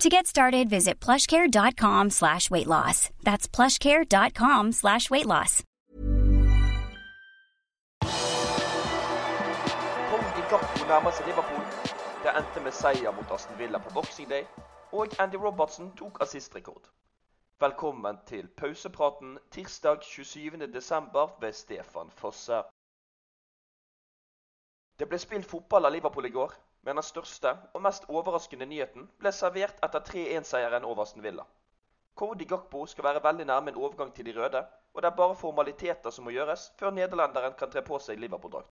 To get started, visit plushcare.com slash weight loss. That's plushcare.com slash weight loss. Gakpo nærmer seg Liverpool. Det endte med seier mot Aston Villa på Boxing Day, og Andy Robertson tok assistrekord. Velkommen til pausepraten tirsdag 27.12. ved Stefan Fosse. Det ble spilt fotball av Liverpool i går, men den største og mest overraskende nyheten ble servert etter 3-1-seieren over Aston Villa. Cody Gakpo skal være veldig nærme en overgang til de røde, og det er bare formaliteter som må gjøres før nederlenderen kan tre på seg Liverpool-drakt.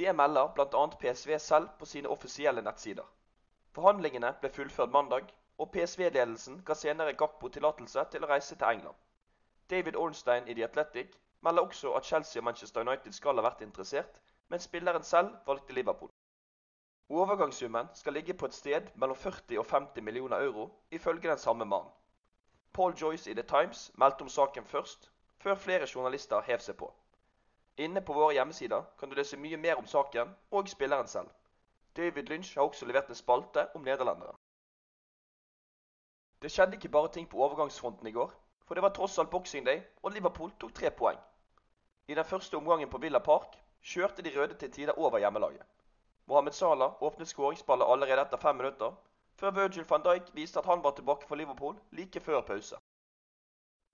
Det melder bl.a. PSV selv på sine offisielle nettsider. Forhandlingene ble fullført mandag, og PSV-ledelsen ga senere Gakpo tillatelse til å reise til England. David Ornstein i The Athletic melder også at Chelsea og Manchester United skal ha vært interessert, men spilleren selv valgte Liverpool. Overgangssummen skal ligge på et sted mellom 40 og 50 millioner euro, ifølge den samme mannen. Paul Joyce i The Times meldte om saken først, før flere journalister hev seg på. Inne på våre hjemmesider kan du lese mye mer om saken og spilleren selv. David Lynch har også levert en spalte om nederlenderen. Det skjedde ikke bare ting på overgangsfronten i går, for det var tross alt Boxing Day, og Liverpool tok tre poeng. I den første omgangen på Villa Park kjørte de røde til tider over hjemmelaget. Mohammed Salah åpnet skåringsballet allerede etter fem minutter, før Virgil van Dijk viste at han var tilbake for Liverpool like før pause.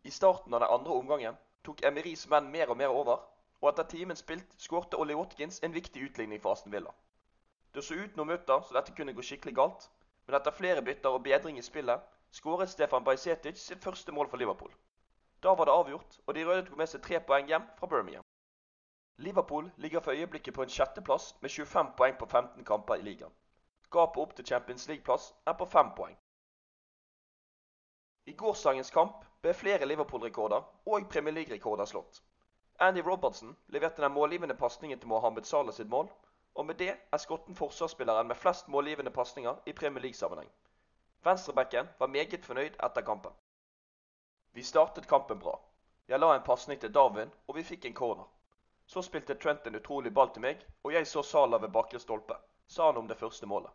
I starten av den andre omgangen tok Emiris menn mer og mer over, og etter timen spilt skårte Ollie Watkins en viktig utligning for Aston Villa. Det så ut noen minutter så dette kunne gå skikkelig galt, men etter flere bytter og bedring i spillet skåret Stefan Bajsetic sitt første mål for Liverpool. Da var det avgjort, og de røde tok med seg tre poeng hjem fra Birmingham. Liverpool ligger for øyeblikket på en sjetteplass med 25 poeng på 15 kamper i ligaen. Gapet opp til Champions League-plass er på fem poeng. I gårsdagens kamp ble flere Liverpool-rekorder og Premier League-rekorder slått. Andy Robertson leverte den målgivende pasningen til Mohammed Salah sitt mål, og med det er skotten forsvarsspilleren med flest målgivende pasninger i Premier League-sammenheng. Venstrebacken var meget fornøyd etter kampen. Vi startet kampen bra. Jeg la en pasning til Darwin, og vi fikk en corner. Så spilte Trent en utrolig ball til meg, og jeg så Salah ved bakre stolpe, sa han om det første målet.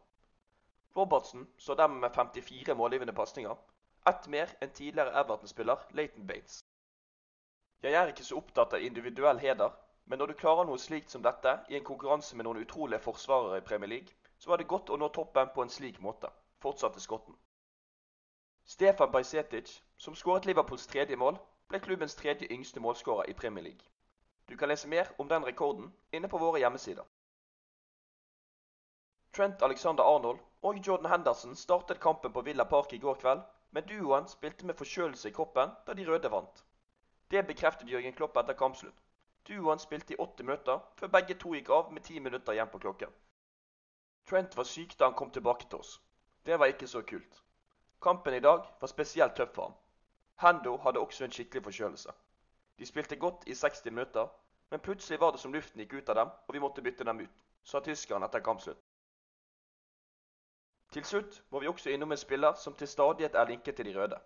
Robertsen så dermed med 54 målgivende pasninger, ett mer enn tidligere Everton-spiller Leighton Bates. Jeg er ikke så opptatt av individuell heder, men når du klarer noe slikt som dette i en konkurranse med noen utrolige forsvarere i Premier League, så var det godt å nå toppen på en slik måte, fortsatte skotten. Stefan Bajsetic, som skåret Liverpools tredje mål, ble klubbens tredje yngste målskårer i Premier League. Du kan lese mer om den rekorden inne på våre hjemmesider. Trent Alexander Arnold og Jordan Henderson startet kampen på Villa Park i går kveld, men duoen spilte med forkjølelse i kroppen da de røde vant. Det bekreftet Jørgen Klopp etter kampslutt. Duoen spilte i åtte minutter, før begge to gikk av med ti minutter igjen på klokken. Trent var syk da han kom tilbake til oss. Det var ikke så kult. Kampen i dag var spesielt tøff for ham. Hendo hadde også en skikkelig forkjølelse. De spilte godt i 60 minutter, men plutselig var det som luften gikk ut av dem, og vi måtte bytte dem ut, sa tyskeren etter kampslutt. Til slutt må vi også innom en spiller som til stadighet er linket til de røde.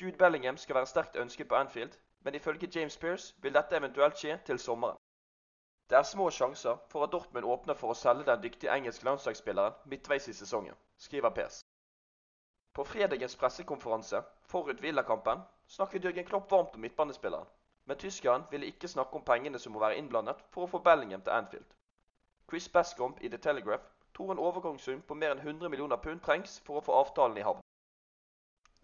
Jude Bellingham skal være sterkt ønsket på Anfield, men ifølge James Pearce vil dette eventuelt skje til sommeren. Det er små sjanser for at Dortmund åpner for å selge den dyktige engelske landslagsspilleren midtveis i sesongen, skriver Pearce. På fredagens pressekonferanse forut Villakampen snakket Jørgen Klopp varmt om midtbanespilleren, men tyskeren ville ikke snakke om pengene som må være innblandet for å få Bellingham til Anfield. Chris Bascombe i The Telegraph tror en overgangssum på mer enn 100 millioner pund trengs for å få avtalen i havn.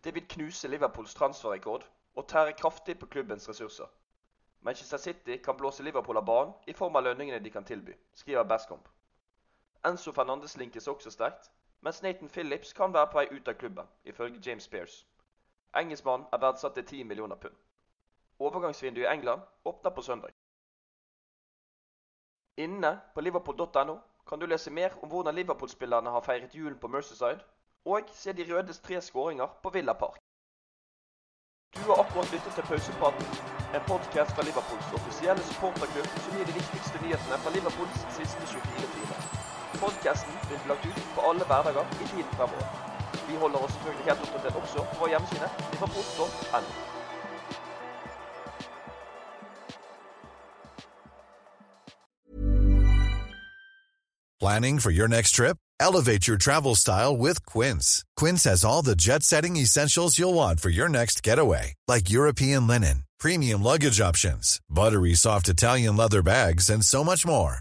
Det vil knuse Liverpools transferrekord og tære kraftig på klubbens ressurser. Manchester City kan blåse Liverpool av banen i form av lønningene de kan tilby, skriver Bascombe. Enzo Fernandes linkes også sterkt, mens Nathan Phillips kan være på vei ut av klubben, ifølge James Spears. Engelskmannen er verdsatt til 10 millioner pund. Overgangsvinduet i England åpner på søndag. Inne på liverpool.no kan du lese mer om hvordan Liverpool-spillerne har feiret julen på Mercyside, og se de rødes tre skåringer på Villa Park. Du har akkurat lyttet til Pausepraten, en podkast fra Liverpools offisielle supporterklubb som gir de viktigste nyhetene fra Liverpools siste 24 timer. Lagt ut på alle hverdager i tiden fremover. Vi holder oss selvfølgelig helt oppdatert også på vår hjemmeside. Planning for your next trip? Elevate your travel style with Quince. Quince has all the jet setting essentials you'll want for your next getaway, like European linen, premium luggage options, buttery soft Italian leather bags, and so much more.